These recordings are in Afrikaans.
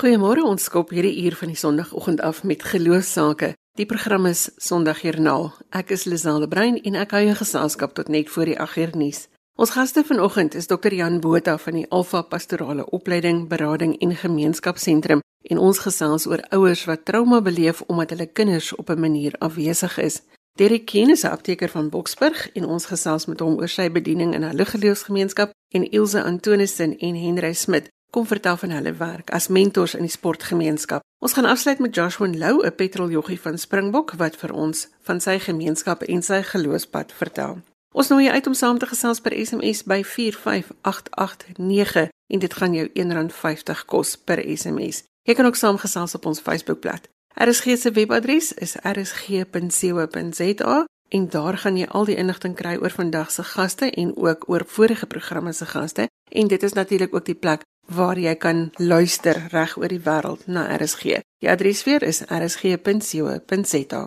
Goeiemôre, ons skop hierdie uur van die Sondagoggend af met geloofsake. Die program is Sondagjoernaal. Ek is Liselde Brein en ek hou jou geselskap tot net voor die 8uur nuus. Ons gaste vanoggend is Dr. Jan Botha van die Alfa Pastorale Opleiding, Berading en Gemeenskapsentrum en ons gesels oor ouers wat trauma beleef omdat hulle kinders op 'n manier afwesig is. Derek Keen is 'n apteker van Boksburg en ons gesels met hom oor sy bediening in 'n liggeloofsgemeenskap en Ilse Antonissen en Henry Smit kom vertel van hulle werk as mentors in die sportgemeenskap. Ons gaan afsluit met Joshua Lou, 'n petroljoggie van Springbok wat vir ons van sy gemeenskap en sy geloofspad vertel. Ons nooi jou uit om saam te gesels per SMS by 45889 en dit gaan jou R1.50 kos per SMS. Jy kan ook saamgesels op ons Facebookblad. RSG se webadres is rsg.co.za en daar gaan jy al die inligting kry oor vandag se gaste en ook oor vorige programme se gaste en dit is natuurlik ook die plek waar jy kan luister reg oor die wêreld na RSG. Die adres weer is rsg.co.za.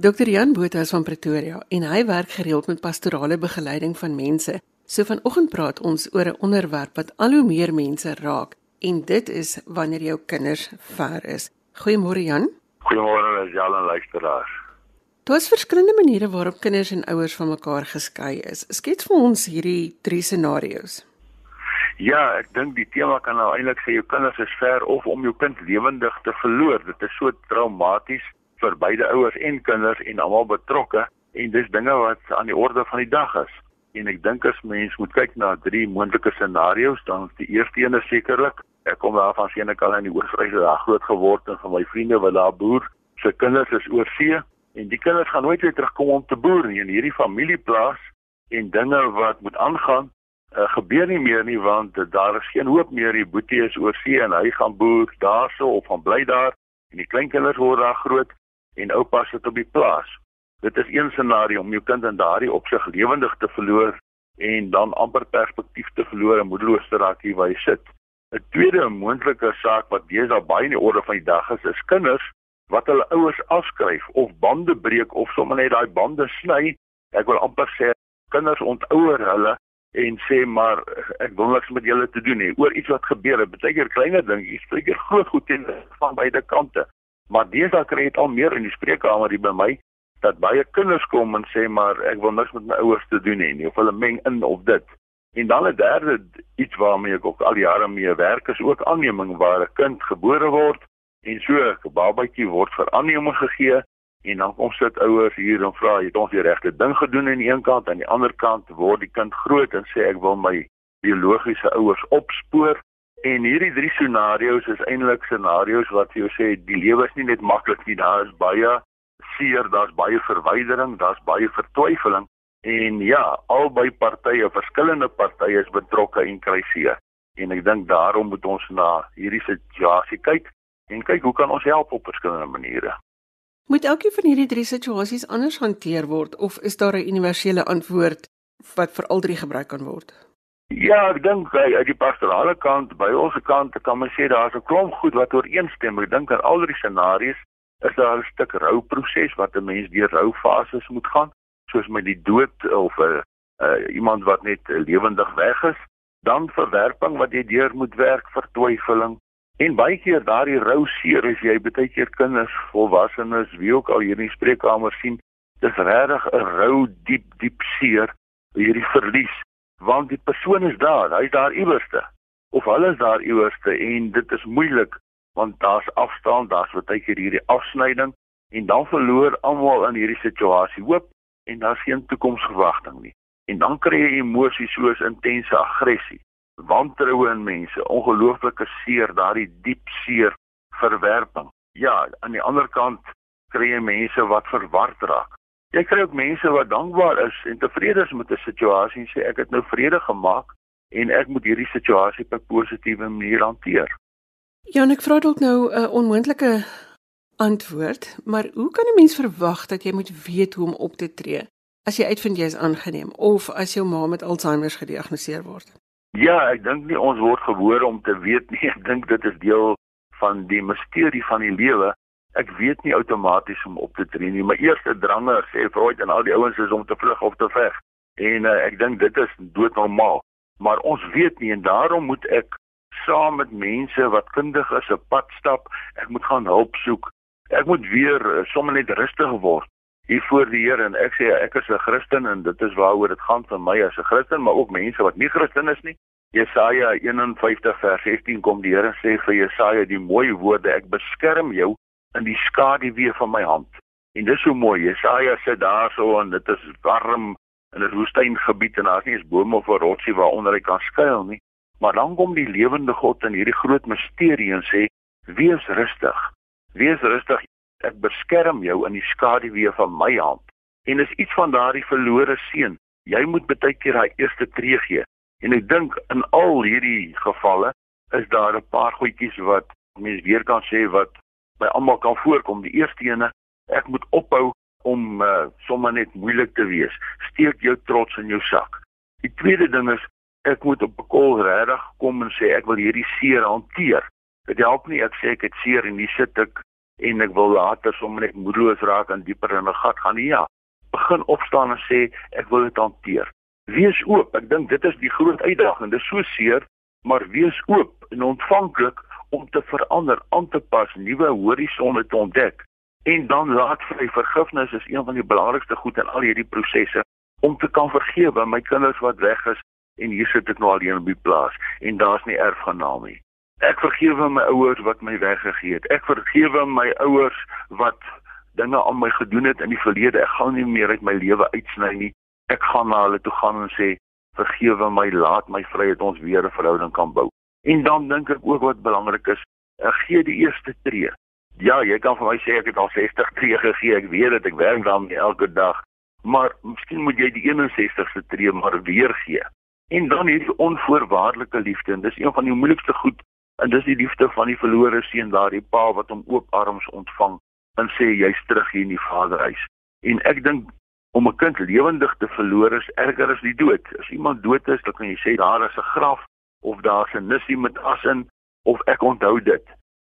Dr Jan Botha is van Pretoria en hy werk gereeld met pastorale begeleiding van mense. So vanoggend praat ons oor 'n onderwerp wat al hoe meer mense raak en dit is wanneer jou kinders ver is. Goeiemôre Jan. Goeiemôre aan al die luisteraars. Daar's verskillende maniere waarop kinders en ouers van mekaar geskei is. Skets vir ons hierdie drie scenario's. Ja, ek dink die tema kan nou eintlik sê jou kinders is ver of om jou kind lewendig te verloor. Dit is so traumaties vir beide ouers en kinders en almal betrokke en dis dinge wat aan die orde van die dag is. En ek dink as mens moet kyk na drie moontlike scenario's, dan is die eerste een sekerlik ek kom daar van Senekal in die Oos-Vryse daar groot geword en van my vriende wat daar boer, se kinders is oor see en die kinders gaan nooit weer terugkom om te boer nie. In hierdie familieplaas en dinge wat moet aangaan uh, gebeur nie meer nie want daar is geen hoop meer. Die boetie is oor see en hy gaan boer daarso of gaan bly daar. En die kleinkinders word daar groot en oupa sit op die plaas. Dit is een scenario om jou kind in daardie opsig lewendig te verloor en dan amper perspektief te verloor en moedeloos te raak hier waar hy sit. 'n tweede moontlike saak wat deesdae baie in die orde van die dag is is kinders wat hulle ouers afskryf of bande breek of sommer net daai bande sny. Ek wil amper sê kinders ontouer hulle en sê maar ek wil niks met julle te doen nie oor iets wat gebeur het. Partykeer kleiner dingetjies, partykeer groot goed teen van beide kante. Maar deesdae kry dit al meer in die spreekkamer hier by my dat baie kinders kom en sê maar ek wil niks met my ouers te doen hê nie of hulle meng in of dit. En dan 'n derde iets waarmee ek ook al jare mee werk is ook aanneming waar 'n kind gebore word en so 'n babatjie word vir aanneming gegee en dan kom sit ouers hier en vra het ons die regte ding gedoen aan die een kant? En aan die ander kant word die kind groot en sê ek wil my biologiese ouers opspoor en hierdie drie scenario's is eintlik scenario's wat jou sê die lewe is nie net maklik nie daar is baie seer daar's baie verwydering daar's baie vertwyfeling en ja albei partye verskillende partye is betrokke en kry seer. En ek dink daarom moet ons na hierdie situasie kyk en kyk hoe kan ons help op verskillende maniere. Moet elkeen van hierdie drie situasies anders hanteer word of is daar 'n universele antwoord wat vir al drie gebruik kan word? Ja, ek dink uit die pastorale kant, by ons kant kan mens sê daar's 'n klomp goed wat ooreenstem. Ek dink aan al drie scenario's is daar 'n stuk rouproses wat 'n mens deur roufases moet gaan, soos met die dood of 'n uh, uh, iemand wat net lewendig weg is, dan verwerping wat jy deur moet werk vir twyfeling, En baie keer daardie rou seer as jy baie keer kinders, volwassenes, wie ook al hier in die spreekkamer sien, dis regtig 'n rou diep diep seer hierdie verlies, want die persoon is daar, hy's daar iewerste of hulle is daar iewerste en dit is moeilik want daar's afstand, daar's baie keer hierdie afsnyding en dan verloor almal in hierdie situasie hoop en daar's geen toekomsverwagting nie. En dan kry jy emosies soos intense aggressie wantroue in mense, ongelooflike seer, daardie diep seer, verwerping. Ja, aan die ander kant kry jy mense wat verward raak. Jy kry ook mense wat dankbaar is en tevrede is met 'n situasie en sê ek het nou vrede gemaak en ek moet hierdie situasie op 'n positiewe manier hanteer. Ja, ek vra dalk nou 'n onmoontlike antwoord, maar hoe kan 'n mens verwag dat jy moet weet hoe om op te tree as jy uitvind jy is aangeneem of as jou ma met Alzheimer gediagnoseer word? Ja, ek dink nie ons word gebore om te weet nie. Ek dink dit is deel van die misterie van die lewe. Ek weet nie outomaties om op te tree nie. My eerste drange sê Freud en al die ouens is om te vlug of te veg. En uh, ek dink dit is doodnormaal. Maar ons weet nie en daarom moet ek saam met mense wat kundig is 'n pad stap. Ek moet gaan hulp soek. Ek moet weer uh, sommer net rustig word hier voor die Here en ek sê ek is 'n Christen en dit is waaroor dit gaan vir my as 'n Christen, maar ook mense wat nie Christen is nie. Jesaja 51 vers 16 kom die Here sê vir Jesaja die mooi woorde ek beskerm jou in die skaduwee van my hand. En dis so mooi. Jesaja sit daarso en dit is warm in 'n woestyngebied en daar's nie eens bome of 'n rotsie waaronder hy kan skuil nie. Maar dan kom die lewende God in hierdie groot misterie en sê: "Wees rustig. Wees rustig ek beskerm jou in die skaduwee van my hand. En is iets van daardie verlore seun. Jy moet baie keer daai eerste tree gee. En ek dink in al hierdie gevalle is daar 'n paar goedjies wat mense weer kan sê wat by almal kan voorkom. Die eerste ene, ek moet ophou om uh, sommer net moeilik te wees. Steek jou trots in jou sak. Die tweede ding is ek moet op 'n kol regtig kom en sê ek wil hierdie seer hanteer. Dit help nie ek sê ek het seer en hier sit ek en ek wil later sommer net moedeloos raak en dieper in 'n gat gaan. Nie ja begin opstaan en sê ek wil dit hanteer. Wees oop. Ek dink dit is die groot uitdaging. Dit is so seer maar wees oop en ontvanklik om te verander aan te pas nuwe horisonne te ontdek. En dan laat vry vergifnis is een van die belangrikste goed in al hierdie prosesse om te kan vergewe my kinders wat weg is en hier sit ek nou alleen op die plaas en daar's nie erfgenaam nie Ek vergewe my ouers wat my weggegee het. Ek vergewe my ouers wat dinge aan my gedoen het in die verlede. Ek gaan nie meer uit my lewe uitsny nie. Ek gaan na hulle toe gaan en sê vergewe my, laat my vry dat ons weer 'n verhouding kan bou. En dan dink ek ook wat belangrik is, ek gee die eerste tree. Ja, jy kan vir my sê ek het al 60 tree gegee. Ek weet dit, ek werk daarmee elke dag. Maar miskien moet jy die 61ste tree maar weer gee. En dan hierdie onvoorwaardelike liefde, en dis een van die moeilikste goed En dis die liefde van die verlore seun daardie pa wat hom oop arms ontvang en sê jy's terug hier in die vaderhuis. En ek dink om 'n kind lewendig te verloor is erger as die dood. As iemand dood is, dan kan jy sê daar is 'n graf of daar's 'n nissie met as in of ek onthou dit.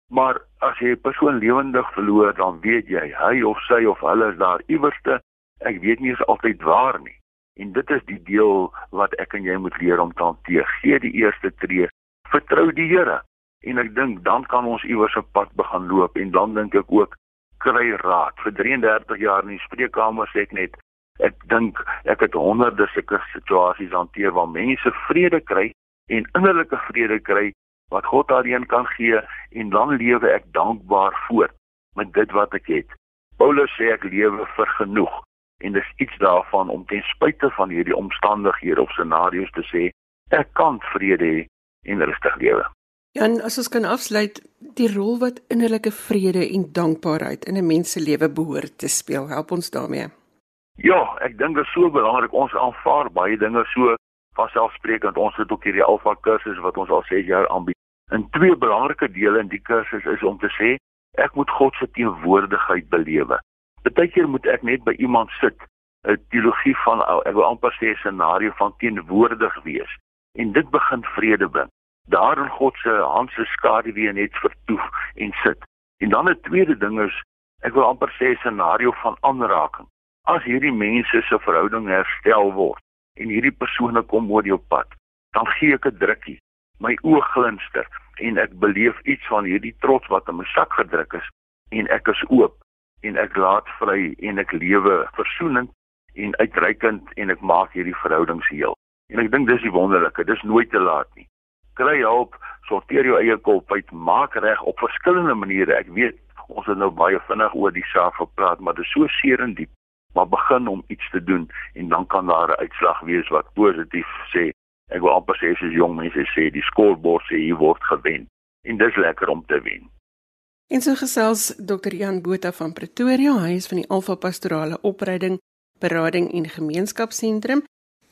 Maar as jy 'n persoon lewendig verloor, dan weet jy hy of sy of hulle is daar iewerste. Ek weet nie is altyd waar nie. En dit is die deel wat ek en jy moet leer om te hanteer. Gee die eerste tree. Vertrou die Here en ek dink dan kan ons iewers 'n pad begin loop en dan dink ek ook kry raad. Vir 33 jaar in die spreekkamer sê ek net ek dink ek het honderde sulke situasies hanteer waar mense vrede kry en innerlike vrede kry wat God alleen kan gee en dan lewe ek dankbaar voort met dit wat ek het. Paulus sê ek lewe vir genoeg en dis iets daarvan om ten spyte van hierdie omstandighede of scenario's te sê ek kan vrede hê en rustig lewe. Jan, as ons kan afsluit, die rol wat innerlike vrede en dankbaarheid in 'n mens se lewe behoort te speel, help ons daarmee. Ja, ek dink dit is so belangrik ons aanvaar baie dinge so van selfsprekend. Ons het ook hierdie Alfa kursus wat ons al 6 jaar aanbied. En twee belangrike dele in die kursus is om te sê ek moet God se teenwoordigheid belewe. Partykeer moet ek net by iemand sit, 'n teologie van ek wil amper sê 'n scenario van teenwoordig wees en dit begin vrede bring daar in God se hand se skaduwee net vertoef en sit. En dan 'n tweede ding is ek wil amper sê scenario van aanraking. As hierdie mense se verhouding herstel word en hierdie persone kom oor jou pad, dan gee ek 'n drukkie. My oë glinster en ek beleef iets van hierdie trots wat in my sak gedruk is en ek is oop en ek laat vry en ek lewe versoening en uitreikend en ek maak hierdie verhoudings heel. En ek dink dis die wonderlike, dis nooit te laat nie kry hulp, sorteer jou eie kop uit, maak reg op verskillende maniere. Ek weet ons het nou baie vinnig oor die saak gepraat, maar dit is so seer en diep. Maar begin om iets te doen en dan kan daar 'n uitslag wees wat positief sê. Ek wil amper sê as jong mense sê die skoorbord sê hier word gewen en dis lekker om te wen. En so gesels Dr. Jan Botha van Pretoria, hy is van die Alfa Pastorale Opleiding, Berading en Gemeenskapsentrum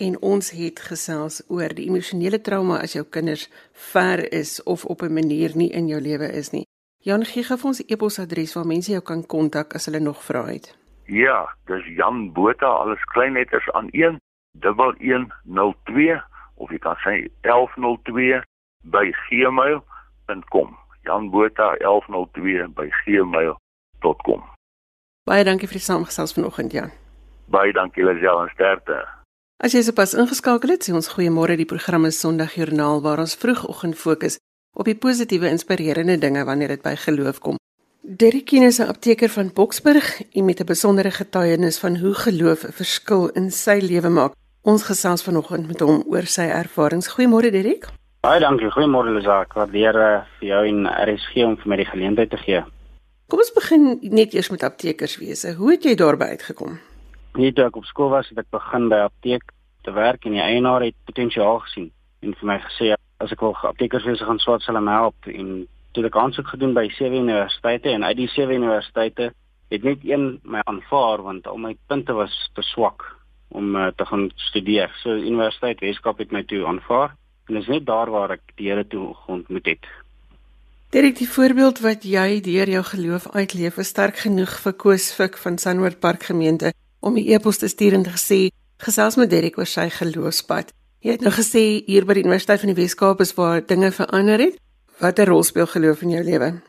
en ons het gesels oor die emosionele trauma as jou kinders ver is of op 'n manier nie in jou lewe is nie. Jan gee gou vir ons 'n e-posadres waar mense jou kan kontak as hulle nog vra het. Ja, dis Jan Botha, alles klein is aan 1 1102 of jy kan sê 1102 by gmail.com. Jan Botha 1102 by gmail.com. Baie dankie vir die saamgesels vanoggend, Jan. Baie dankie Lisel en sterkte. As jy sopas ingeskakel het, sê ons goeiemôre. Die program is Sondagjoernaal waar ons vroegoggend fokus op die positiewe inspirerende dinge wanneer dit by geloof kom. Derrick is 'n apteker van Boksburg en met 'n besondere getuienis van hoe geloof 'n verskil in sy lewe maak. Ons gesels vanoggend met hom oor sy ervarings. Goeiemôre Derrick. Baie dankie. Goeiemôre Lisa. Ek waardeer uh, vir jou en RSG om vir my die geleentheid te gee. Kom ons begin net eers met aptekerswese. Hoe het jy daarby uitgekom? Net toe ek op skool was, het ek begin by apteek te werk en die eienaar het potensiaal gesien en vir my gesê as ek wil aptekerswese gaan swaat sal hom help en toe ek aansoek gedoen by sewe universiteite en uit die sewe universiteite het net een my aanvaar want al my punte was te swak om uh, te gaan studeer. So Universiteit Weskaap het my toe aanvaar en dit is net daar waar ek die Here toe ontmoet het. Direk die voorbeeld wat jy deur jou geloof uitleef, is sterk genoeg vir Koos Fik van Sunwood Park gemeente om 'n e-pos te stuur en te gesê gesels met Derek oor sy geloofspad. Jy het nou gesê hier by die Universiteit van die Wes-Kaap is waar dinge verander het. Watter rol speel geloof in jou lewe?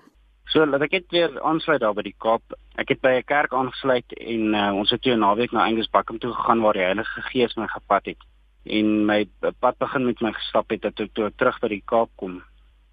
So, laat ek net weer aansluit daar by die Kaap. Ek het by 'n kerk aangesluit en uh, ons het toe 'n naweek na Angus Bakkum toe gegaan waar die Heilige Gees my gepad het en my pad begin met my gestap het dat ek toe terug by die Kaap kom.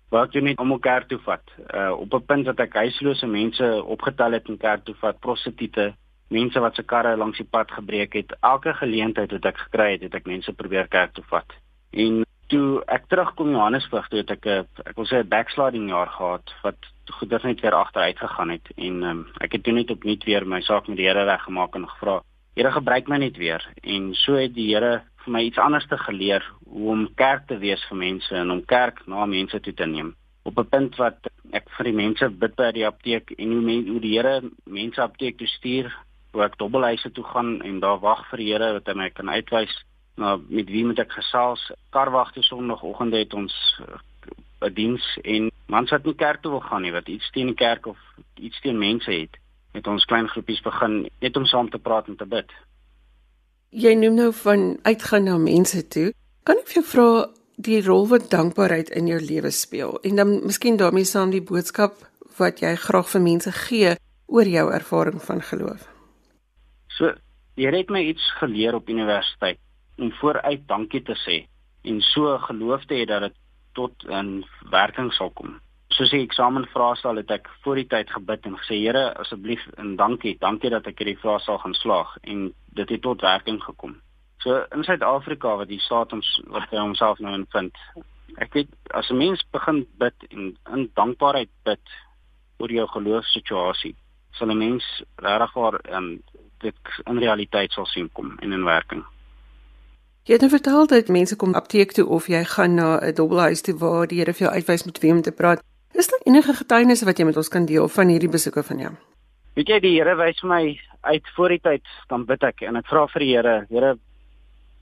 Wat jy net om 'n kerk toe vat. Uh op 'n punt dat ek huislose mense opgetel het in kerk toe vat, prostituie, mense wat se karre langs die pad gebreek het. Elke geleentheid wat ek gekry het, het ek mense probeer kerk toe vat. En toe ek terugkom Johannesburg toe het ek 'n ek wil sê 'n backsliding jaar gehad wat goeders net weer agteruit gegaan het en um, ek het toe net opnuut weer my saak met die Here reggemaak en gevra Here gebruik my net weer en so het die Here vir my iets anders te geleer hoe om kerk te wees vir mense en om kerk na mense toe te neem. Op 'n punt wat ek vir die mense bid by die apteek en hoe men, hoe die Here mense apteek toe stuur, hoe ek dubbelhuise toe gaan en daar wag vir die Here dat hy my kan uitwys na met wie moet ek gesels. Karwagte sonoggend het ons eh, 'n diens en mans wat nie kerk toe wil gaan nie, wat iets teen die kerk of iets teen mense het, het ons klein groepies begin net om saam te praat en te bid. Jy noem nou van uitgaan na mense toe. Kan ek vir jou vra die rol wat dankbaarheid in jou lewe speel en dan miskien daarmee saam die boodskap wat jy graag vir mense gee oor jou ervaring van geloof? So, jy het my iets geleer op universiteit om vooruit dankie te sê en so geloof te hê dat dit tot 'n werking sal kom soos die eksamen vraestel het ek voor die tyd gebid en gesê Here asseblief en dankie dankie dat ek hierdie vraestel gaan slaag en dit het tot werking gekom. So in Suid-Afrika wat die staat ons wat hy homself nou in vind. Ek weet as 'n mens begin bid en in dankbaarheid bid oor jou geloofssituasie, sal 'n mens regtig waar um, dit in realiteit sal sien kom en in werking. Jy het nou vertel dat mense kom apteek toe of jy gaan na 'n dubbelhuis toe waar die Here vir jou uitwys met wie om te praat. Is daar enige getuienisse wat jy met ons kan deel van hierdie besoeke van jou? Weet jy die Here wys my uit voor die tyd dan bid ek en ek vra vir die Here, Here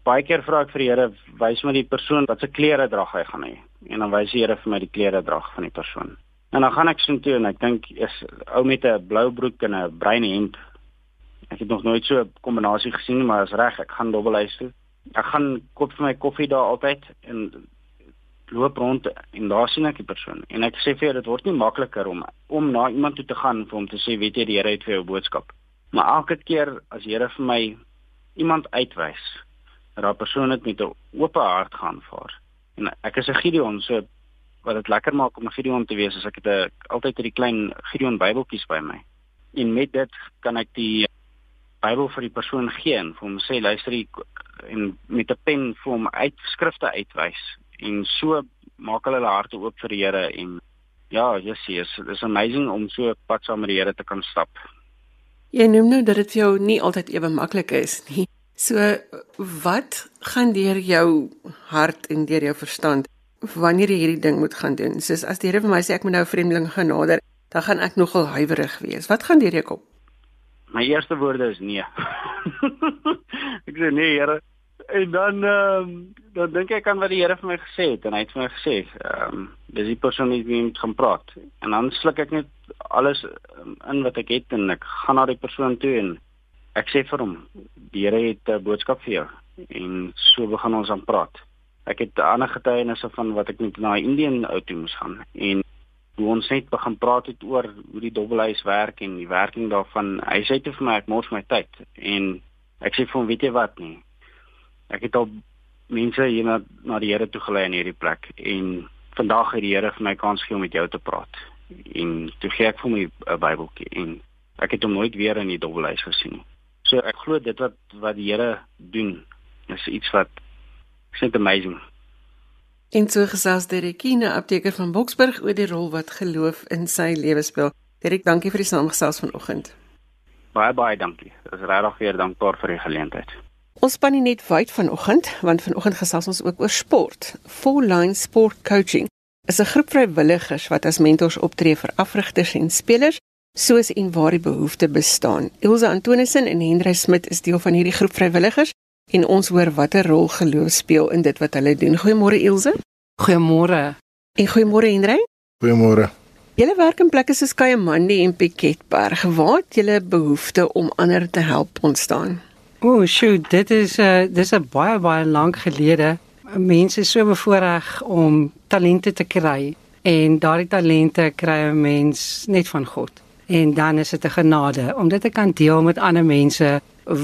baie keer vra ek vir die Here wys my die persoon wat se klere dra hy gaan hê en dan wys die Here vir my die klere dra van die persoon. En dan gaan ek so toe en ek dink is ou met 'n blou broek en 'n bruin hemp. Ek het nog nooit so 'n kombinasie gesien maar is reg, ek gaan dubbelhuis toe. Ek gaan koop vir my koffie daar altyd en loop rond en daar sien ek die persoon en ek sê vir jou dit word nie makliker om om na iemand toe te gaan vir hom te sê weet jy die Here het vir jou boodskap maar elke keer as die Here vir my iemand uitwys dat daardie persoon dit met 'n oop hart gaan vaar en ek is 'n Gideon so wat dit lekker maak om 'n Gideon te wees as ek het 'n altyd hierdie klein Gideon Bybeltjies by my en met dit kan ek die Bybel vir die persoon gee en vir hom sê luister hier en met 'n pen vir hom uitskrifte uitwys en so maak hulle hulle harte oop vir die Here en ja, Jessie, is is amazing om so pad saam met die Here te kan stap. Jy noem nou dat dit vir jou nie altyd ewe maklik is nie. So wat gaan deur jou hart en deur jou verstand wanneer jy hierdie ding moet gaan doen? Soos as die Here vir my sê ek moet nou 'n vreemdeling gaan nader, dan gaan ek nogal huiwerig wees. Wat gaan deur jou kop? My eerste woorde is nee. ek sê nee, Here, en dan ehm um, dan dink ek aan wat die Here vir my gesê het en hy het vir my gesê ehm um, dis die persoon wie ek gaan praat en dan sluk ek net alles um, in wat ek het en ek gaan na die persoon toe en ek sê vir hom die Here het 'n boodskap vir jou en so begin ons aan praat ek het ander getuienisse van wat ek net na Indië ou toe moes gaan en hoe ons net begin praat het oor hoe die dubbelhuis werk en die werking daarvan hy sê toe vir my ek mors my tyd en ek sê vir hom weet jy wat nie Ek het al mense hier na na die Here toe gelei in hierdie plek en vandag het die Here vir my kans gegee om met jou te praat. En toe gee ek vir my 'n Bybeltjie en ek het hom nooit weer in die dobbelhuis gesien nie. So ek glo dit wat wat die Here doen is iets wat is amazing. En so gesels Derekine apteker van Boksburg oor die rol wat geloof in sy lewe speel. Derek, dankie vir die saamgesels vanoggend. Baie baie dankie. Dit is regtig weer dankbaar vir die geleentheid. Ons span nie net wyd vanoggend, want vanoggend gesels ons ook oor sport. Full Line Sport Coaching is 'n groep vrywilligers wat as mentors optree vir afrigters en spelers soos en waar die behoefte bestaan. Ilse Antonissen en Hendrey Smit is deel van hierdie groep vrywilligers en ons hoor watter rol geloof speel in dit wat hulle doen. Goeiemôre Ilse. Goeiemôre. En goeiemôre Hendrey. Goeiemôre. Julle werk in plekke soos Kayamandi en Piketberg. Waar het julle behoefte om ander te help ontstaan? O, sjoe, dit is 'n uh, eh, dis 'n baie baie lank gelede. Mense is so bevoorreg om talente te kry en daardie talente kry 'n mens net van God. En dan is dit 'n genade om dit te kan deel met ander mense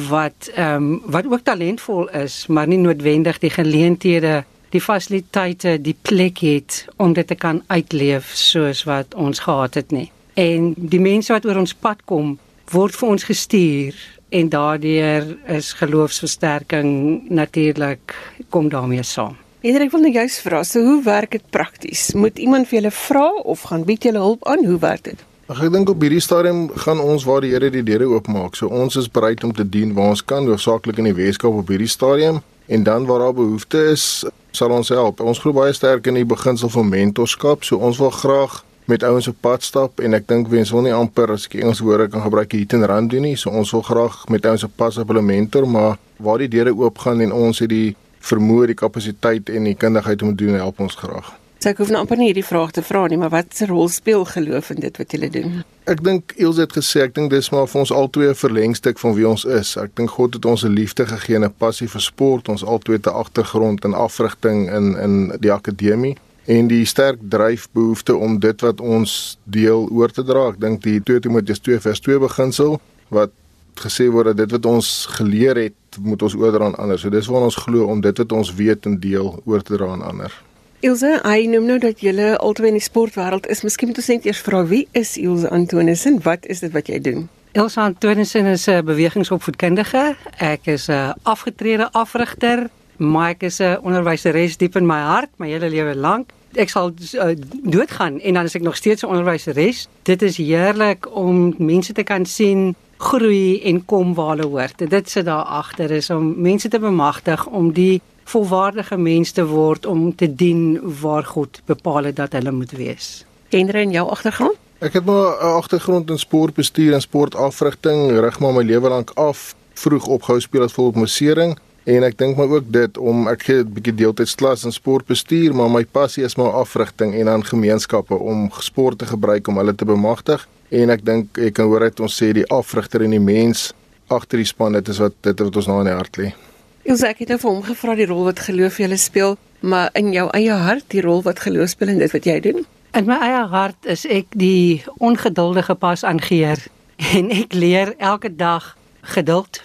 wat ehm um, wat ook talentvol is, maar nie noodwendig die geleenthede, die fasiliteite, die plek het om dit te kan uitleef soos wat ons gehad het nie. En die mense wat oor ons pad kom, word vir ons gestuur en daardeur is geloofsversterking natuurlik kom daarmee saam. Hendrik wil nou juist vra, so hoe werk dit prakties? Moet iemand vir julle vra of gaan bied julle hulp aan? Hoe werk dit? Ag ek dink op hierdie stadium gaan ons waar die Here die deure oopmaak. So ons is bereid om te dien waar ons kan, hoofsaaklik in die Weskaap op hierdie stadium en dan waar daar behoefte is, sal ons help. Ons glo baie sterk in die beginsel van mentorskap, so ons wil graag met ouens op pad stap en ek dink wens wil nie amper as ek Engels woorde kan gebruik hit and run doen nie. So ons wil graag met ouens op pad op hulle mentor, maar waar die deure oop gaan en ons het die vermoë, die kapasiteit en die kundigheid om te doen, help ons graag. So ek hoef nou amper nie hierdie vraag te vra nie, maar wat se rol speel geloof in dit wat julle doen? Ek dink Els het gesê, ek dink dis maar vir ons albei 'n verlengstuk van wie ons is. Ek dink God het ons 'n liefde gegee en 'n passie vir sport, ons albei te agtergrond in afrigting in in die akademie en die sterk dryfbehoefte om dit wat ons deel oor te dra. Ek dink die 2 Timoteus 2 vers 2 beginsel wat gesê word dat dit wat ons geleer het, moet ons oordra aan ander. So dis waar ons glo om dit wat ons weet en deel oor te dra aan ander. Ilse, hy noem nou dat jy altyd in die sportwêreld is. Miskien moet ons net eers vra wie is Ilse Antonissen? Wat is dit wat jy doen? Ilse Antonissen is 'n bewegingsopvoedkundige. Ek is 'n afgetrede afrigter, maar ek is 'n onderwyseres diep in my hart, my hele lewe lank. Ek sal uh, doodgaan en dan is ek nog steeds 'n onderwyseres. Dit is heerlik om mense te kan sien groei en kom waar hulle hoort. Dit sit daar agter is om mense te bemagtig om die volwaardige mens te word om te dien waar God bepaal het dat hulle moet wees. Kenre in jou agtergrond? Ek het maar 'n agtergrond in sportbestuur en sportafrigting, rig maar my lewe lank af, vroeg opgehou speel as volop musering en ek dink maar ook dit om ek gee 'n bietjie deeltydsklas in sportbestuur, maar my passie is maar afrigting en aan gemeenskappe om sport te gebruik om hulle te bemagtig en ek dink ek kan hoor uit ons sê die afrigter en die mens agter die span dit is wat dit wat ons nou in die hart lê. Ilse, ek het nou vir hom gevra die rol wat geloof julle speel, maar in jou eie hart die rol wat geloof speel in dit wat jy doen? In my eie hart is ek die ongeduldige pas aangeheer en ek leer elke dag geduld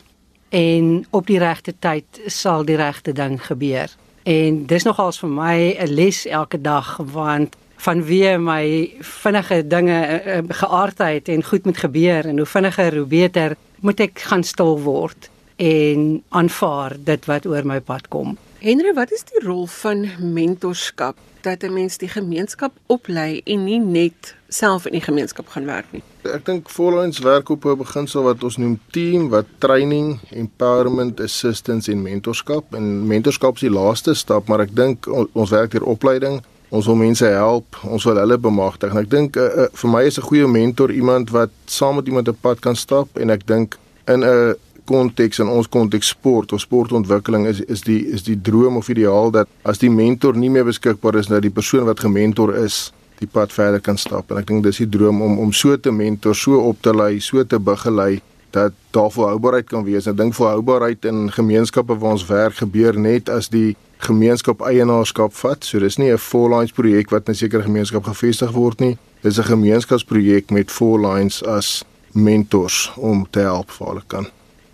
en op die regte tyd sal die regte ding gebeur. En dis nogals vir my 'n les elke dag want vanweë my vinnige dinge eh, eh, geaardheid en goed moet gebeur en hoe vinniger hoe beter moet ek gaan stil word en aanvaar dit wat oor my pad kom. Henry, wat is die rol van mentorskap dat 'n mens die gemeenskap oplei en nie net self in die gemeenskap gaan werk nie? Ek dink Followings werk op 'n beginsel wat ons noem team wat training, empowerment, assistance en mentorskap. En mentorskap is die laaste stap, maar ek dink ons werk deur opleiding. Ons wil mense help, ons wil hulle bemagtig. En ek dink uh, uh, vir my is 'n goeie mentor iemand wat saam met iemand op pad kan stap en ek dink in 'n konteks en ons konteks sport of sportontwikkeling is is die is die droom of ideaal dat as die mentor nie meer beskikbaar is dat die persoon wat gementor is die pad verder kan stap en ek dink dis die droom om om so te mentor, so op te lei, so te begelei dat daar volhoubaarheid kan wees. Ek dink volhoubaarheid in gemeenskappe waar ons werk gebeur net as die gemeenskap eienaarskap vat. So dis nie 'n four lines projek wat in 'n sekere gemeenskap gevestig word nie. Dis 'n gemeenskapsprojek met four lines as mentors om te help vir hulle kan.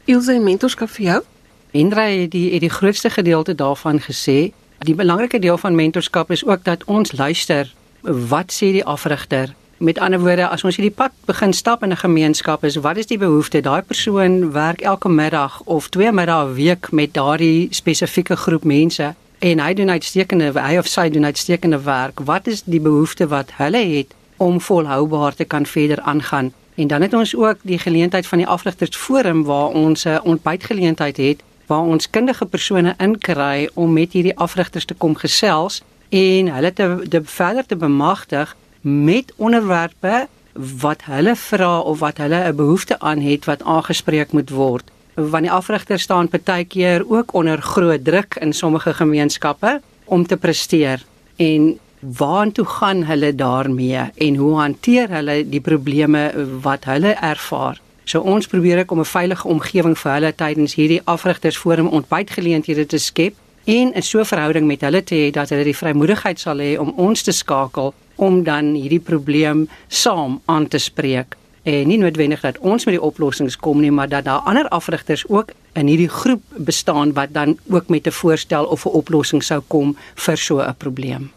Ilse, mentorskap vir jou? Hendrey het die het die grootste gedeelte daarvan gesê. Die belangrike deel van mentorskap is ook dat ons luister wat sê die afrigter Met ander woorde, as ons hierdie pad begin stap in 'n gemeenskap, is wat is die behoefte? Daai persoon werk elke middag of twee middae 'n week met daardie spesifieke groep mense en hy doen uitstekende hy of sy doen uitstekende werk. Wat is die behoefte wat hulle het om volhoubaar te kan verder aangaan? En dan het ons ook die geleentheid van die afrigtersforum waar ons 'n ontbytgeleentheid het waar ons kundige persone inkry om met hierdie afrigters te kom gesels en hulle te, te verder te bemagtig met onderwerpe wat hulle vra of wat hulle 'n behoefte aan het wat aangespreek moet word. Want die afrigter staan partykeer ook onder groot druk in sommige gemeenskappe om te presteer en waartoe gaan hulle daarmee en hoe hanteer hulle die probleme wat hulle ervaar? So ons probeer ek om 'n veilige omgewing vir hulle tydens hierdie afrigtersforum ontbytgeleenthede te skep en 'n so verhouding met hulle te hê dat hulle die vrymoedigheid sal hê om ons te skakel om dan hierdie probleem saam aan te spreek en nie noodwendig dat ons met die oplossings kom nie maar dat daar ander afrigters ook in hierdie groep bestaan wat dan ook met 'n voorstel of 'n oplossing sou kom vir so 'n probleem.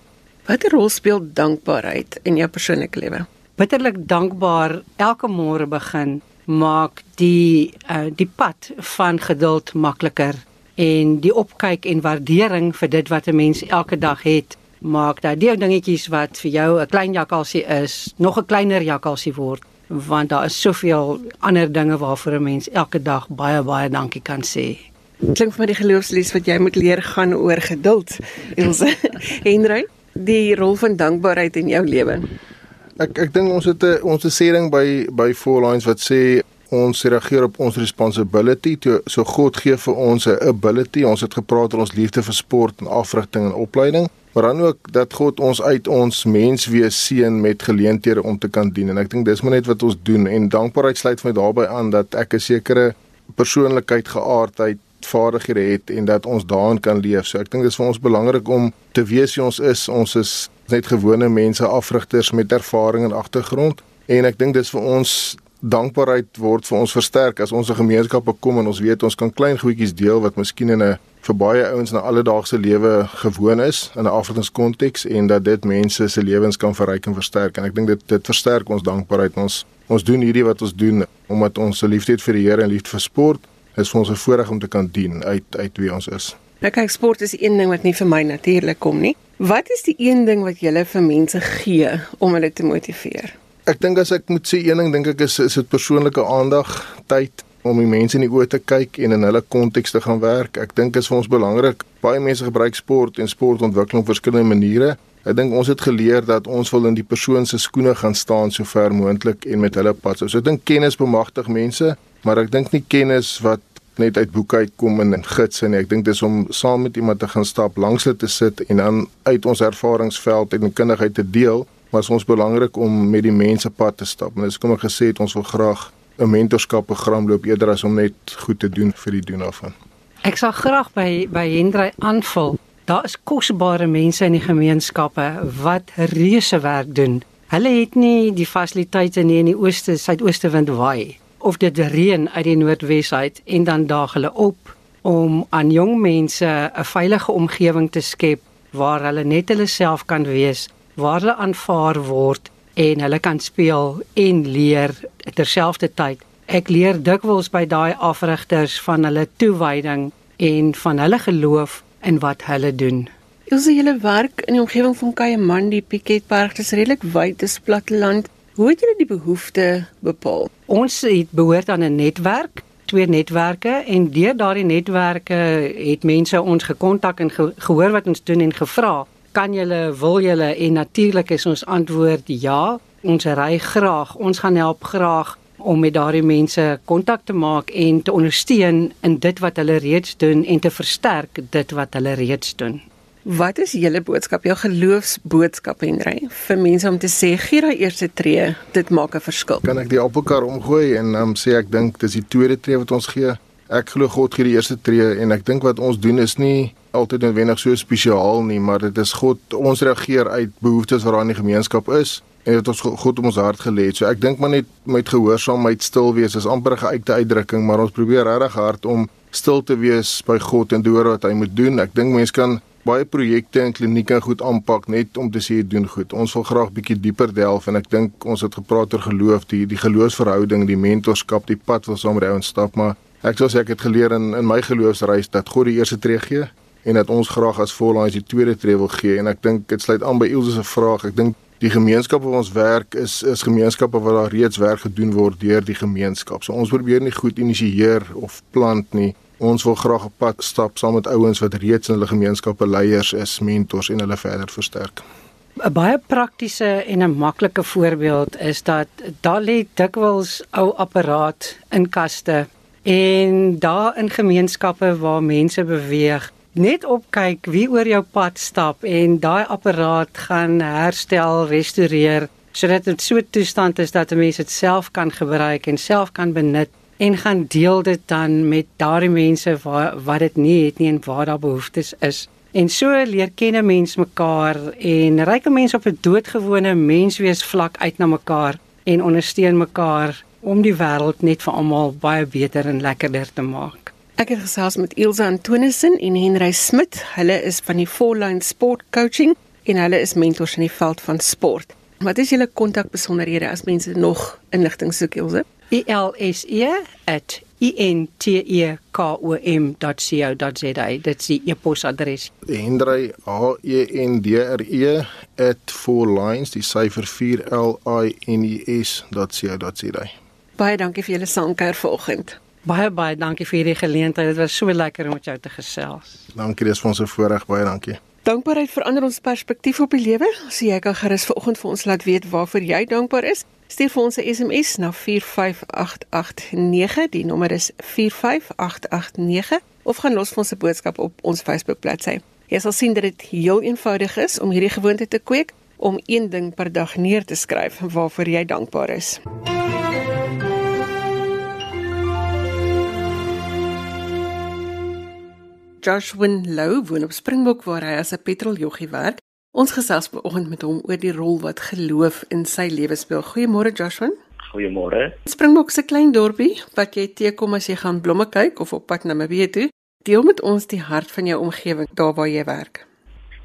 Watter rol speel dankbaarheid in jou persoonlike lewe? Bitterlik dankbaar elke môre begin maak die uh, die pad van geduld makliker en die opkyk en waardering vir dit wat 'n mens elke dag het maak dat die dingetjies wat vir jou 'n klein jakkalsie is, nog 'n kleiner jakkalsie word, want daar is soveel ander dinge waarvoor 'n mens elke dag baie baie dankie kan sê. Klink vir my die geloofsles wat jy moet leer gaan oor geduld. Ilse Henry, die rol van dankbaarheid in jou lewe. Ek ek dink ons het 'n ons 'n sêding by by Four Lines wat sê ons reageer op ons responsibility. Toe so God gee vir ons 'n ability. Ons het gepraat oor ons liefde vir sport en afrigting en opleiding maar dan ook dat God ons uit ons menswees seën met geleenthede om te kan dien. En ek dink dis maar net wat ons doen. En dankbaarheid sluit my daarbey aan dat ek 'n sekere persoonlikheid geaardheid vaardighede het en dat ons daarin kan leef. So ek dink dis vir ons belangrik om te weet wie ons is. Ons is net gewone mense afrigters met ervaring en agtergrond. En ek dink dis vir ons dankbaarheid word vir ons versterk. As ons 'n gemeenskap kom en ons weet ons kan klein goedjies deel wat miskien in 'n vir baie ouens na alledaagse lewe gewoon is in 'n Afrikaanskonteks en dat dit mense se lewens kan verryk en versterk. En ek dink dit dit versterk ons dankbaarheid. Ons ons doen hierdie wat ons doen omdat ons 'n liefde het vir die Here en liefde vir sport is vir ons 'n voorreg om te kan dien uit uit wie ons is. Nou kyk sport is een ding wat nie vir my natuurlik kom nie. Wat is die een ding wat jy vir mense gee om hulle te motiveer? Ek dink as ek moet sê een ding dink ek is is dit persoonlike aandag, tyd om die mense in die oë te kyk en in hulle konteks te gaan werk. Ek dink is vir ons belangrik. Baie mense gebruik sport en sportontwikkeling op verskillende maniere. Ek dink ons het geleer dat ons wil in die persoon se skoene gaan staan so ver moontlik en met hulle pad. So ek dink kennis bemagtig mense, maar ek dink nie kennis wat net uit boeke uitkom en in gidse nie. Ek dink dis om saam met iemand te gaan stap, langs hulle te sit en dan uit ons ervaringsveld en kundigheid te deel maar is ons belangrik om met die mense pad te stap. En dis kom ek gesê het ons wil graag 'n mentorskapprogram loop eerder as om net goed te doen vir die doen daarvan. Ek sal graag by by Hendrey aanvul. Daar is kosbare mense in die gemeenskappe wat reuse werk doen. Hulle het nie die fasiliteite nie in die ooste suidooste wind waai of dit reën uit die noordwes uit en dan daag hulle op om aan jong mense 'n veilige omgewing te skep waar hulle net hulle self kan wees waar hulle aanvaar word en hulle kan speel en leer terselfdertyd. Ek leer dikwels by daai afrigters van hulle toewyding en van hulle geloof in wat hulle doen. Ons hele werk in die omgewing van Kayeman, die Piketberg, dis redelik wyd, dis platteland. Hoe het julle die behoefte bepaal? Ons het behoort aan 'n netwerk, twee netwerke en deur daardie netwerke het mense ons gekontak en ge gehoor wat ons doen en gevra kan julle wil julle? En natuurlik is ons antwoord ja. Ons ry graag ons gaan help graag om met daardie mense kontak te maak en te ondersteun in dit wat hulle reeds doen en te versterk dit wat hulle reeds doen Wat is julle boodskap, jou geloofsboodskap Henry vir mense om te sê gee daai eerste tree, dit maak 'n verskil. Kan ek die appelkar omgooi en um, sê ek dink dis die tweede tree wat ons gee. Ek glo God gee die eerste tree en ek dink wat ons doen is nie altyd noodwendig so spesiaal nie, maar dit is God ons reageer uit behoeftes wat daar in die gemeenskap is en dit ons God om ons hart gelê. So ek dink maar net met gehoorsaamheid stil wees is amper 'n geuite uitdrukking, maar ons probeer regtig hard om stil te wees by God en doen wat hy moet doen. Ek dink mense kan baie projekte en klinieke goed aanpak net om te sê doen goed. Ons wil graag bietjie dieper delf en ek dink ons het gepraat oor geloof, die die geloofsverhouding, die mentorskap, die pad wat saam met ouens stap, maar ek sou sê ek het geleer in in my geloofsreis dat God die eerste tree gee en dat ons graag as volgens die tweede tree wil gee en ek dink dit sluit aan by Ilse se vraag. Ek dink die gemeenskap waar ons werk is is gemeenskappe waar daar reeds werk gedoen word deur die gemeenskap. So ons probeer nie goed initieer of plant nie. Ons wil graag 'n pad stap saam met ouens wat reeds in hulle gemeenskappe leiers is, mentors en hulle verder versterk. 'n Baie praktiese en 'n maklike voorbeeld is dat daar lê dikwels ou apparaat in kaste en daar in gemeenskappe waar mense beweeg net opkyk wie oor jou pad stap en daai apparaat gaan herstel, restoreer sodat dit so 'n toestand is dat 'n mens dit self kan gebruik en self kan benut en gaan deel dit dan met daardie mense waar wat dit nie het nie en waar daar behoeftes is. En so leer ken 'n mens mekaar en ryke mense op 'n doodgewone menswees vlak uit na mekaar en ondersteun mekaar om die wêreld net vir almal baie beter en lekkerder te maak. Ek het gesels met Ilse Antonissen en Henry Smit. Hulle is van die Fourline Sport Coaching en hulle is mentors in die veld van sport. Wat is julle kontakbesonderhede as mense nog inligting soek, Ilse? E L S E @ e n t e k o m.co.za dit is die e-posadres Hendrey H E N D R E @fourlines die syfer 4 L I N E S.co.za Baie dankie vir julle saamkuier vanoggend. baie baie dankie vir hierdie geleentheid dit was so lekker om met jou te gesels Dankie, dis vir ons 'n voorreg, baie dankie. Dankbaarheid verander ons perspektief op die lewe. So jy kan gerus vanoggend vir ons laat weet waarvoor jy dankbaar is. Stuur vir ons 'n SMS na 45889. Die nommer is 45889 of gaan los vir ons 'n boodskap op ons Facebook bladsy. Jy sal sien dat dit heel eenvoudig is om hierdie gewoonte te kweek om een ding per dag neer te skryf waarvoor jy dankbaar is. Josh Winlow woon op Springbok waar hy as 'n petroljoggie werk. Ons gesels vanoggend met hom oor die rol wat geloof in sy lewe speel. Goeiemôre Joshua. Goeiemôre. Springbok se klein dorpie wat jy teekom as jy gaan blomme kyk of op pad na Namibië toe. Deel met ons die hart van jou omgewing daar waar jy werk.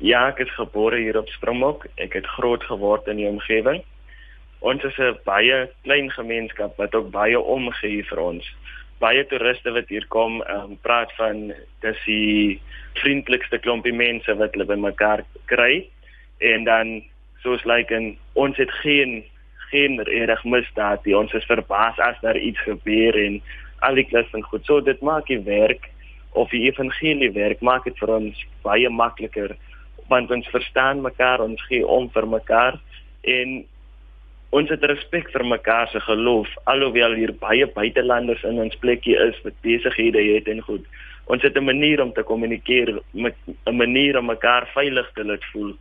Ja, ek is gebore hier op Springbok. Ek het groot geword in die omgewing. Ons is 'n baie klein gemeenskap wat ook baie omgee vir ons. Baie toeriste wat hier kom, um, praat van dis die vriendelikste klompie mense wat hulle bymekaar kry en dan soos lyk like en ons het geen geen reg misdaad nie. Ons is verbaas as daar iets gebeur en al die klas en goed. So dit maak die werk of die evangelie werk maak dit vir ons baie makliker want ons verstaan mekaar, ons gee om vir mekaar en ons het respek vir mekaar se geloof alhoewel hier baie buitelanders in ons plekkie is wat besighede het en goed. Ons het 'n manier om te kommunikeer met 'n manier om mekaar veilig te laat voel.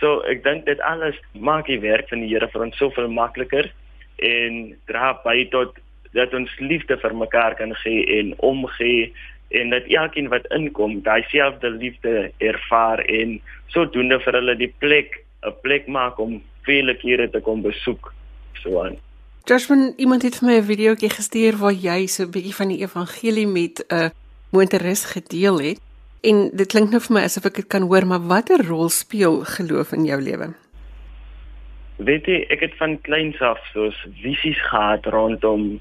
So ek dink dit alles maak die werk van die Here vir ons soveel makliker en dra by tot dat ons liefde vir mekaar kan gee en omgee en dat elkeen wat inkom daai selfde liefde ervaar en sodoende vir hulle die plek 'n plek maak om vele kere te kom besoek so aan. Joshua, iemand het vir my 'n videoetjie gestuur waar jy so 'n bietjie van die evangelie met 'n uh, motoris gedeel het. En dit klink nou vir my asof ek dit kan hoor, maar watter rol speel geloof in jou lewe? Weet jy, ek het van kleins af soos visies gehad rondom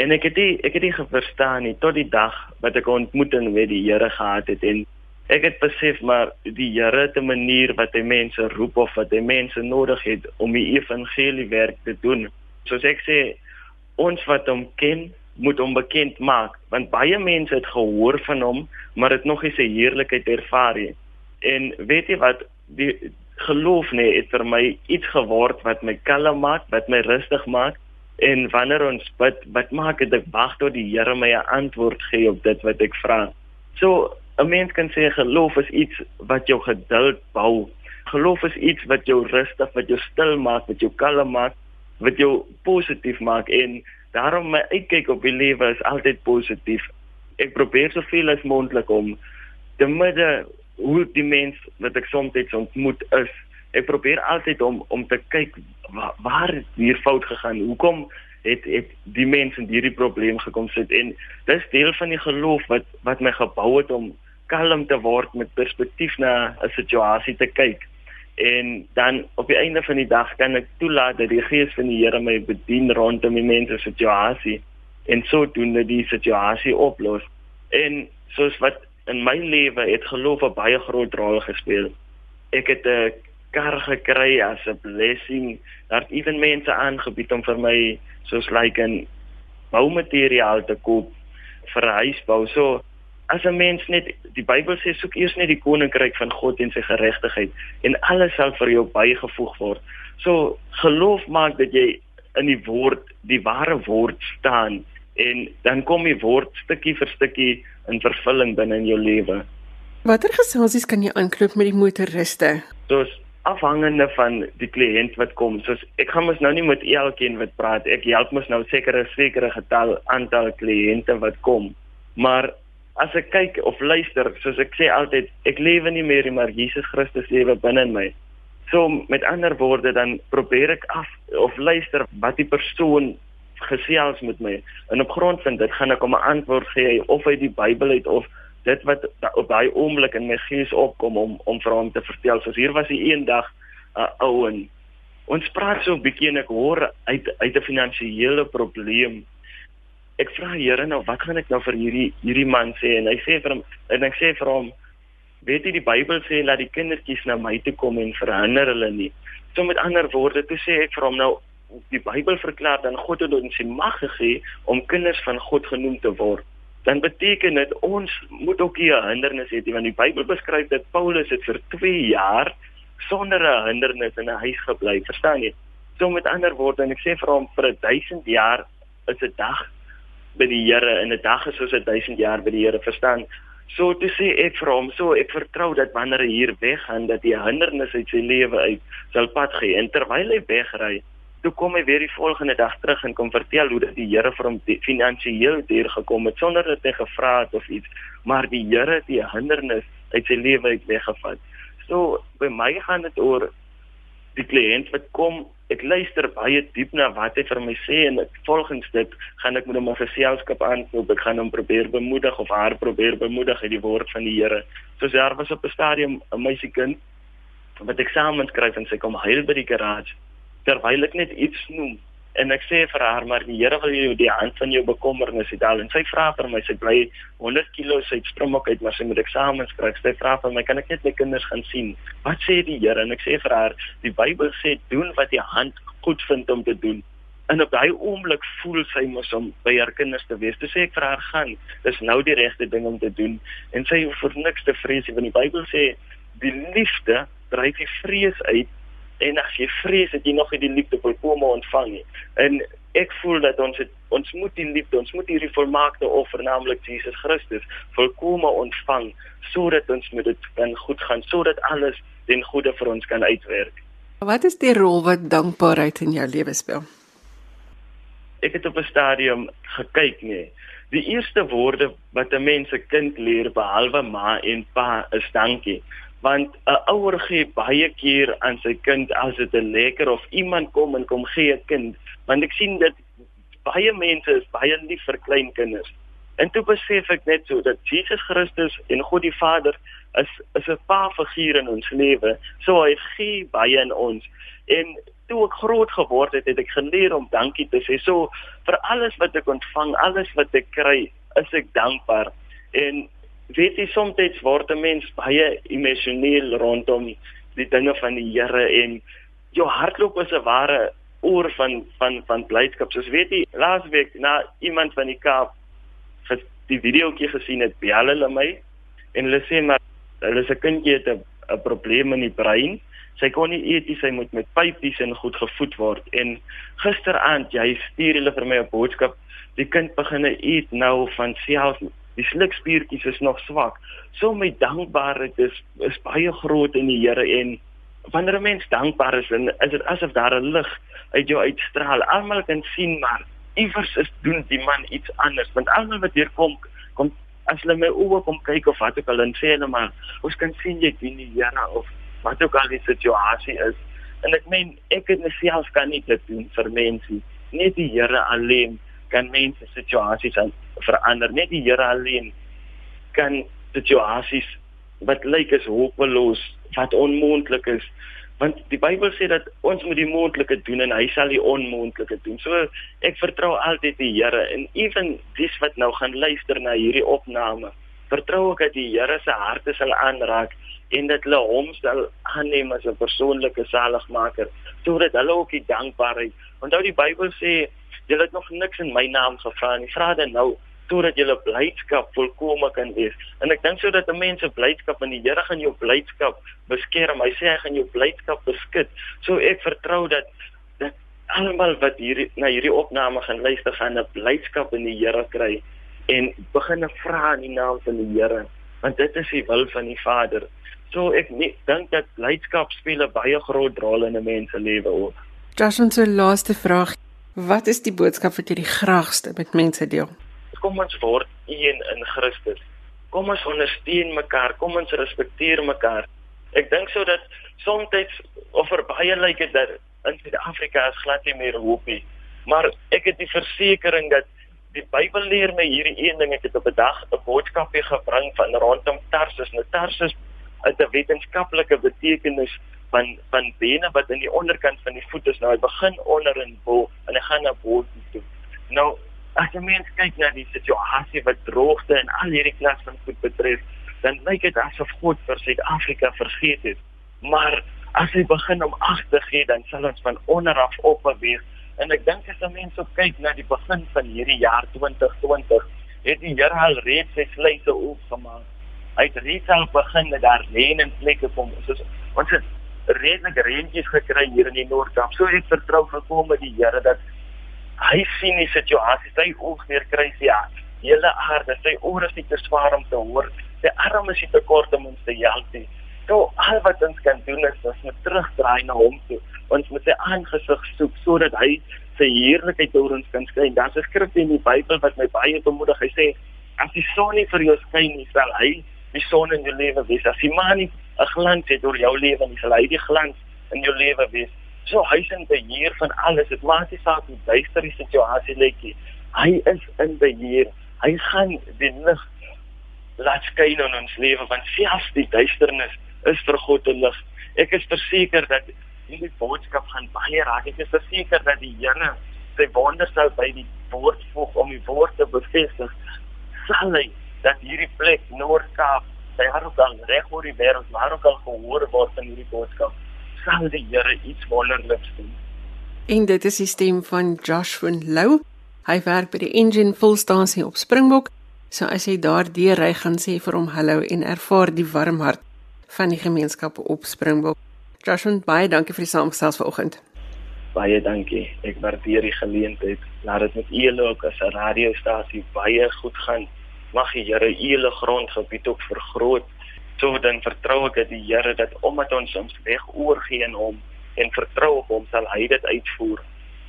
en ek het nie, ek het nie verstaan nie tot die dag wat ek 'n ontmoeting met die Here gehad het en ek het besef maar die Here te manier wat hy mense roep of wat hy mense nodig het om die evangelie werk te doen. Soos ek sê, ons wat hom ken, moet hom bekend maak want baie mense het gehoor van hom, maar dit nog nie sy heerlikheid ervaar nie. En weet jy wat die geloof nê het vir my iets geword wat my kalm maak, wat my rustig maak en wanneer ons bid, wat maak dit ek wag tot die Here my 'n antwoord gee op dit wat ek vra. So 'n mens kan sê geloof is iets wat jou geduld bou. Geloof is iets wat jou rustig, wat jou stil maak, wat jou kalm maak, wat jou positief maak en daarom my uitkyk op die lewe is altyd positief. Ek probeer soveel as moontlik om te midde hoe die mens wat ek soms ontmoet is. Ek probeer altyd om om te kyk waar, waar hier fout gegaan. Hoekom het het die mense in hierdie probleem gekom sit en dis deel van die geloof wat wat my gebou het om kalm te word met perspektief na 'n situasie te kyk. En dan op die einde van die dag kan ek toelaat dat die gees van die Here my bedien rondom die mense se situasie en sodoende die situasie oplos. En soos wat in my lewe het geloof 'n baie groot rol gespeel. Ek het 'n kar gekry as 'n blessing. Daar het ewen mense aangebied om vir my soos like 'n boumateriaal te koop vir 'n huisbou. So as 'n mens net die Bybel sê soek eers net die koninkryk van God en sy geregtigheid en alles sal vir jou bygevoeg word. So geloof maak dat jy in die woord, die ware woord staan en dan kom die woord stukkie vir stukkie in vervulling binne in jou lewe. Watter geselsies kan jy aankloop met die motoriste? Soos afhangende van die kliënt wat kom. Soos ek gaan mos nou nie met elkeen wat praat. Ek help mos nou sekere sekere getal aantal kliënte wat kom. Maar as ek kyk of luister, soos ek sê altyd, ek lewe nie meer nie, maar Jesus Christus lewe binne in my. So met ander woorde dan probeer ek af of luister wat die persoon gesels met my. En op grond van dit gaan ek hom 'n antwoord gee of uit die Bybel uit of dit wat op daai oomblik in my gees opkom om om vir hom te vertel. So hier was hy eendag 'n uh, ou en ons praat so 'n bietjie en ek hoor uit uit 'n finansiële probleem. Ek vra Here nou, wat gaan ek nou vir hierdie hierdie man sê en hy sê vir hom en ek sê vir hom weet jy die Bybel sê laat die kindertjies na my toe kom en verhinder hulle nie. So met ander woorde, toe sê ek vir hom nou die Bybel verklaar dan God het ons die mag gegee om kinders van God genoem te word dan beteken dit ons moet ook hier 'n hindernis hê want die Bybel beskryf dat Paulus het vir 2 jaar sonder 'n hindernis in 'n huis gebly, verstaan jy? So met ander woorde en ek sê vir hom vir 1000 jaar is 'n dag by die Here en 'n dag is soos 1000 jaar by die Here, verstaan? So toe sê ek vir hom, so ek vertrou dat wanneer hy hier weggaan dat die hindernis uit sy lewe uit sal pad gee en terwyl hy wegry toe kom hy weer die volgende dag terug en kom vertel hoe dat die Here vir hom finansiëel deur gekom het sonder dat hy gevra het of iets, maar die Here het die hindernis uit sy lewe uit weggevat. So by my gaan dit oor die kliënt wat kom, ek luister baie diep na wat hy vir my sê en ek, volgens dit gaan ek met hom 'n geselskap aankoop, ek gaan hom probeer bemoedig of haar probeer bemoedig uit die woord van die Here. Soos daar was op 'n stadium 'n meisiekind wat eksamen skryf en sy kom huil by die garage terwyl ek net iets noem en ek sê vir haar maar die Here wil jou die hand van jou bekommernis uithaal en sy vra vir my sy bly 100 kg sy strommok uit maar sy moet eksamens kry. Sy vra vir my kan ek net my kinders gaan sien? Wat sê die Here? En ek sê vir haar die Bybel sê doen wat jy hand goed vind om te doen. En op daai oomblik voel sy mos om by haar kinders te wees. Toe sê ek vir haar gaan, dis nou die regte ding om te doen. En sy hoef vir niks te vrees nie, want die Bybel sê die liefde dryf die vrees uit en as jy vrees dat jy nog nie die liefde volkome ontvang nie. En ek voel dat ons het, ons moet die liefde, ons moet hierdie volmaakte offer naamlik Jesus Christus volkome ontvang sodat ons met dit kan goed gaan, sodat alles ten goeie vir ons kan uitwerk. Wat is die rol wat dankbaarheid in jou lewe speel? Ek het op 'n stadium gekyk nee. Die eerste woorde wat 'n mens se kind leer behalwe ma en pa is dankie want 'n ouer gee baie keer aan sy kind as dit 'n lekker of iemand kom en kom gee 'n kind. Want ek sien dit baie mense is baie lief vir klein kinders en toe besef ek net so dat Jesus Christus en God die Vader is is 'n pa figuur in ons lewe. So hy gee baie in ons. En toe ek groot geword het het ek geleer om dankie te sê. So vir alles wat ek ontvang alles wat ek kry is ek dankbaar. En weet jy soms word 'n mens baie emosioneel rondom die dinge van die Here en jou hartklop is 'n ware oor van van van blydskap. Soos weet jy, laasweek na iemand van die Kaap het die videoetjie gesien het, bel hulle my en hulle sê maar hulle se kindjie het 'n probleem in die brein. Sy kon nie eet nie, sy moet met pypies en goed gevoed word. En gisteraand, jy stuur hulle vir my 'n boodskap. Die kind begin eet nou van self die slukspiertjies is nog swak. So my dankbaarheid is is baie groot in die Here en wanneer 'n mens dankbaar is, dan is dit asof daar 'n lig uit jou uitstraal. Almal kan sien maar iewers is doen die man iets anders want almal wat hier kom kom as hulle my oë kom kyk of wat ook al en sê hulle maar ons kan sien jy dien die Here of wat ook al die situasie is en ek meen ek het myself kan nie dit doen vir mense net die Here alleen kan mense situasies verander. Net die Here alleen kan situasies wat lyk as hopeloos, wat onmoontlik is, want die Bybel sê dat ons moet die moontlike doen en hy sal die onmoontlike doen. So ek vertrou altyd die Here en ewen dis wat nou gaan luister na hierdie opname. Vertrou ek dat die Here se harte sal aanraak en dat hulle hom sal aanneem as 'n persoonlike saligmaker sodat hulle ook die dankbaarheid. Onthou die Bybel sê julle het nog niks in my naam gevra nie. Vra dit nou sodat julle blydskap volkome kan wees. En ek dink sodat 'n mens se blydskap in die Here gaan jou blydskap beskerm. Hy sê hy gaan jou blydskap beskud. So ek vertrou dat dat almal wat hier na hierdie opname gaan luister gaan 'n blydskap in die Here kry en begin vra in die naam van die Here, want dit is die wil van die Vader. So ek dink dat blydskap speel 'n baie groot rol in 'n mens se lewe. Joshua se laaste vraag, wat is die boodskap wat jy die graagste met mense deel? Kom ons word een in Christus. Kom ons ondersteun mekaar, kom ons respekteer mekaar. Ek dink so dat soms of vir baie lyk dit dat in Suid-Afrika is glad nie meer hoop nie. Maar ek het die versekering dat die Bybel leer my hierdie een ding ek het op 'n dag 'n boodskap hier gebring van rondom Tarsus. Nou Tarsus het 'n wetenskaplike betekenis van van bene wat in die onderkant van die voet is. Nou hy begin onder in bo en hy gaan na bo toe. Nou as jy mens kyk na die situasie wat droogte en al hierdie klas van goed betref, dan lyk dit asof God vir Suid-Afrika vergeet het. Maar as hy begin om ag te gee, dan sal ons van onder af op beweeg. En ek dink as 'n mens op kyk na die begin van hierdie jaar 2020, het die Here al reeds sy sluise oopgemaak. Hy het reeds al begin met daar reën en plekke kom. Soos ons het redelik reentjies gekry hier in die Noord-Kaap. So ek vertrou volkom met die Here dat hy sien die situasie, sy oog weer kry sy hele aarde, sy oor is nie te swaar om te hoor, sy arm is nie te kort om ons te help nie. So al wat ons kan doen is ons moet terugdraai na hom toe. Ons moet sy aangesig soek sodat hy sy heerlikheid oor ons kan skyn. Daar's 'n skrif in die Bybel wat my baie bemoedig. Hy sê as die son nie vir jou skyn nie, sal hy die son in jou lewe wees. As die maan nie 'n glans het oor jou lewe nie, sal hy die glans in jou lewe wees so hy is in beheer van alles. Dit maak nie saak hoe duister die situasie lyk nie. Hy is in beheer. Hy gaan die lig laat skyn in ons lewe want selfs die duisternis is vir God 'n lig. Ek is verseker dat hierdie boodskap gaan baie raak. Ek is verseker dat die Here sy wonders sou by die woord voeg om die woord te bevestig. Sal hy dat hierdie plek Noord-Kaap, sy hart al reg oor die wêreld, maar ook al gehoor word in hierdie boodskap sal die Here iets wonderliks doen. En dit is die stem van Joshua Lou. Hy werk by die Engine Volstasie op Springbok. So as jy daardeur ry, gaan sê vir hom hallo en ervaar die warm hart van die gemeenskap op Springbok. Joshua, baie dankie vir die saamgesels vanoggend. Baie dankie. Ek waardeer die geleentheid. Laat dit met u ook as 'n radiostasie baie goed gaan. Mag die Here u hele grondgebied ook vergroot So dan vertrou ek dat die Here dat omdat ons ons weg oorgee aan hom en vertrou op hom sal hy dit uitvoer.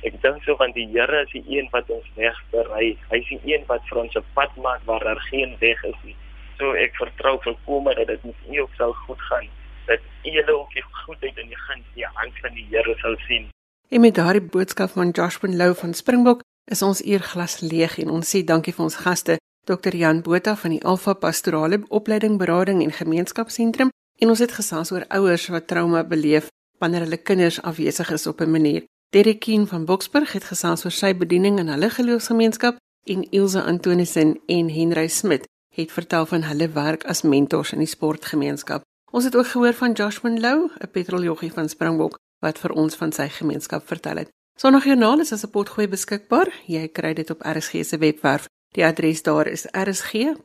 Ek dink so want die Here is die een wat ons weg berei. Hy is die een wat vir ons 'n pad maak waar daar geen weg is nie. So ek vertrou volkome dat dit met u ook sal goed gaan. Dat u ook die goedheid en die guns die hand van die Here sal sien. En met daardie boodskap van Joshua Lou van Springbok is ons eerglas leeg en ons sê dankie vir ons gaste Dr Jan Botha van die Alfa Pastorale Opleiding Berading en Gemeenskapsentrum en ons het gesels oor ouers wat trauma beleef wanneer hulle kinders afwesig is op 'n manier. Derek Keen van Boksburg het gesels oor sy bediening in hulle geloofsgemeenskap en Ilse Antonissen en Henry Smit het vertel van hulle werk as mentors in die sportgemeenskap. Ons het ook gehoor van Joshua Lou, 'n petroljoggie van Springbok wat vir ons van sy gemeenskap vertel het. Sondagjoernaal is as 'n potgooi beskikbaar. Jy kry dit op RSG se webwerf. Die adres daar is rsg.co.za.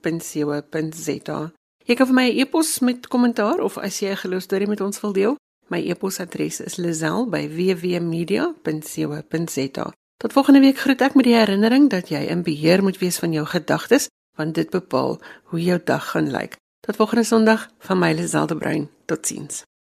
Jy kan vir my 'n e e-pos met kommentaar of as jy 'n geloostorie met ons wil deel, my e-posadres is lazel@wwmedia.co.za. Tot volgende week groet ek met die herinnering dat jy in beheer moet wees van jou gedagtes, want dit bepaal hoe jou dag gaan lyk. Tot volgende Sondag van my Lazel de Bruin. Totsiens.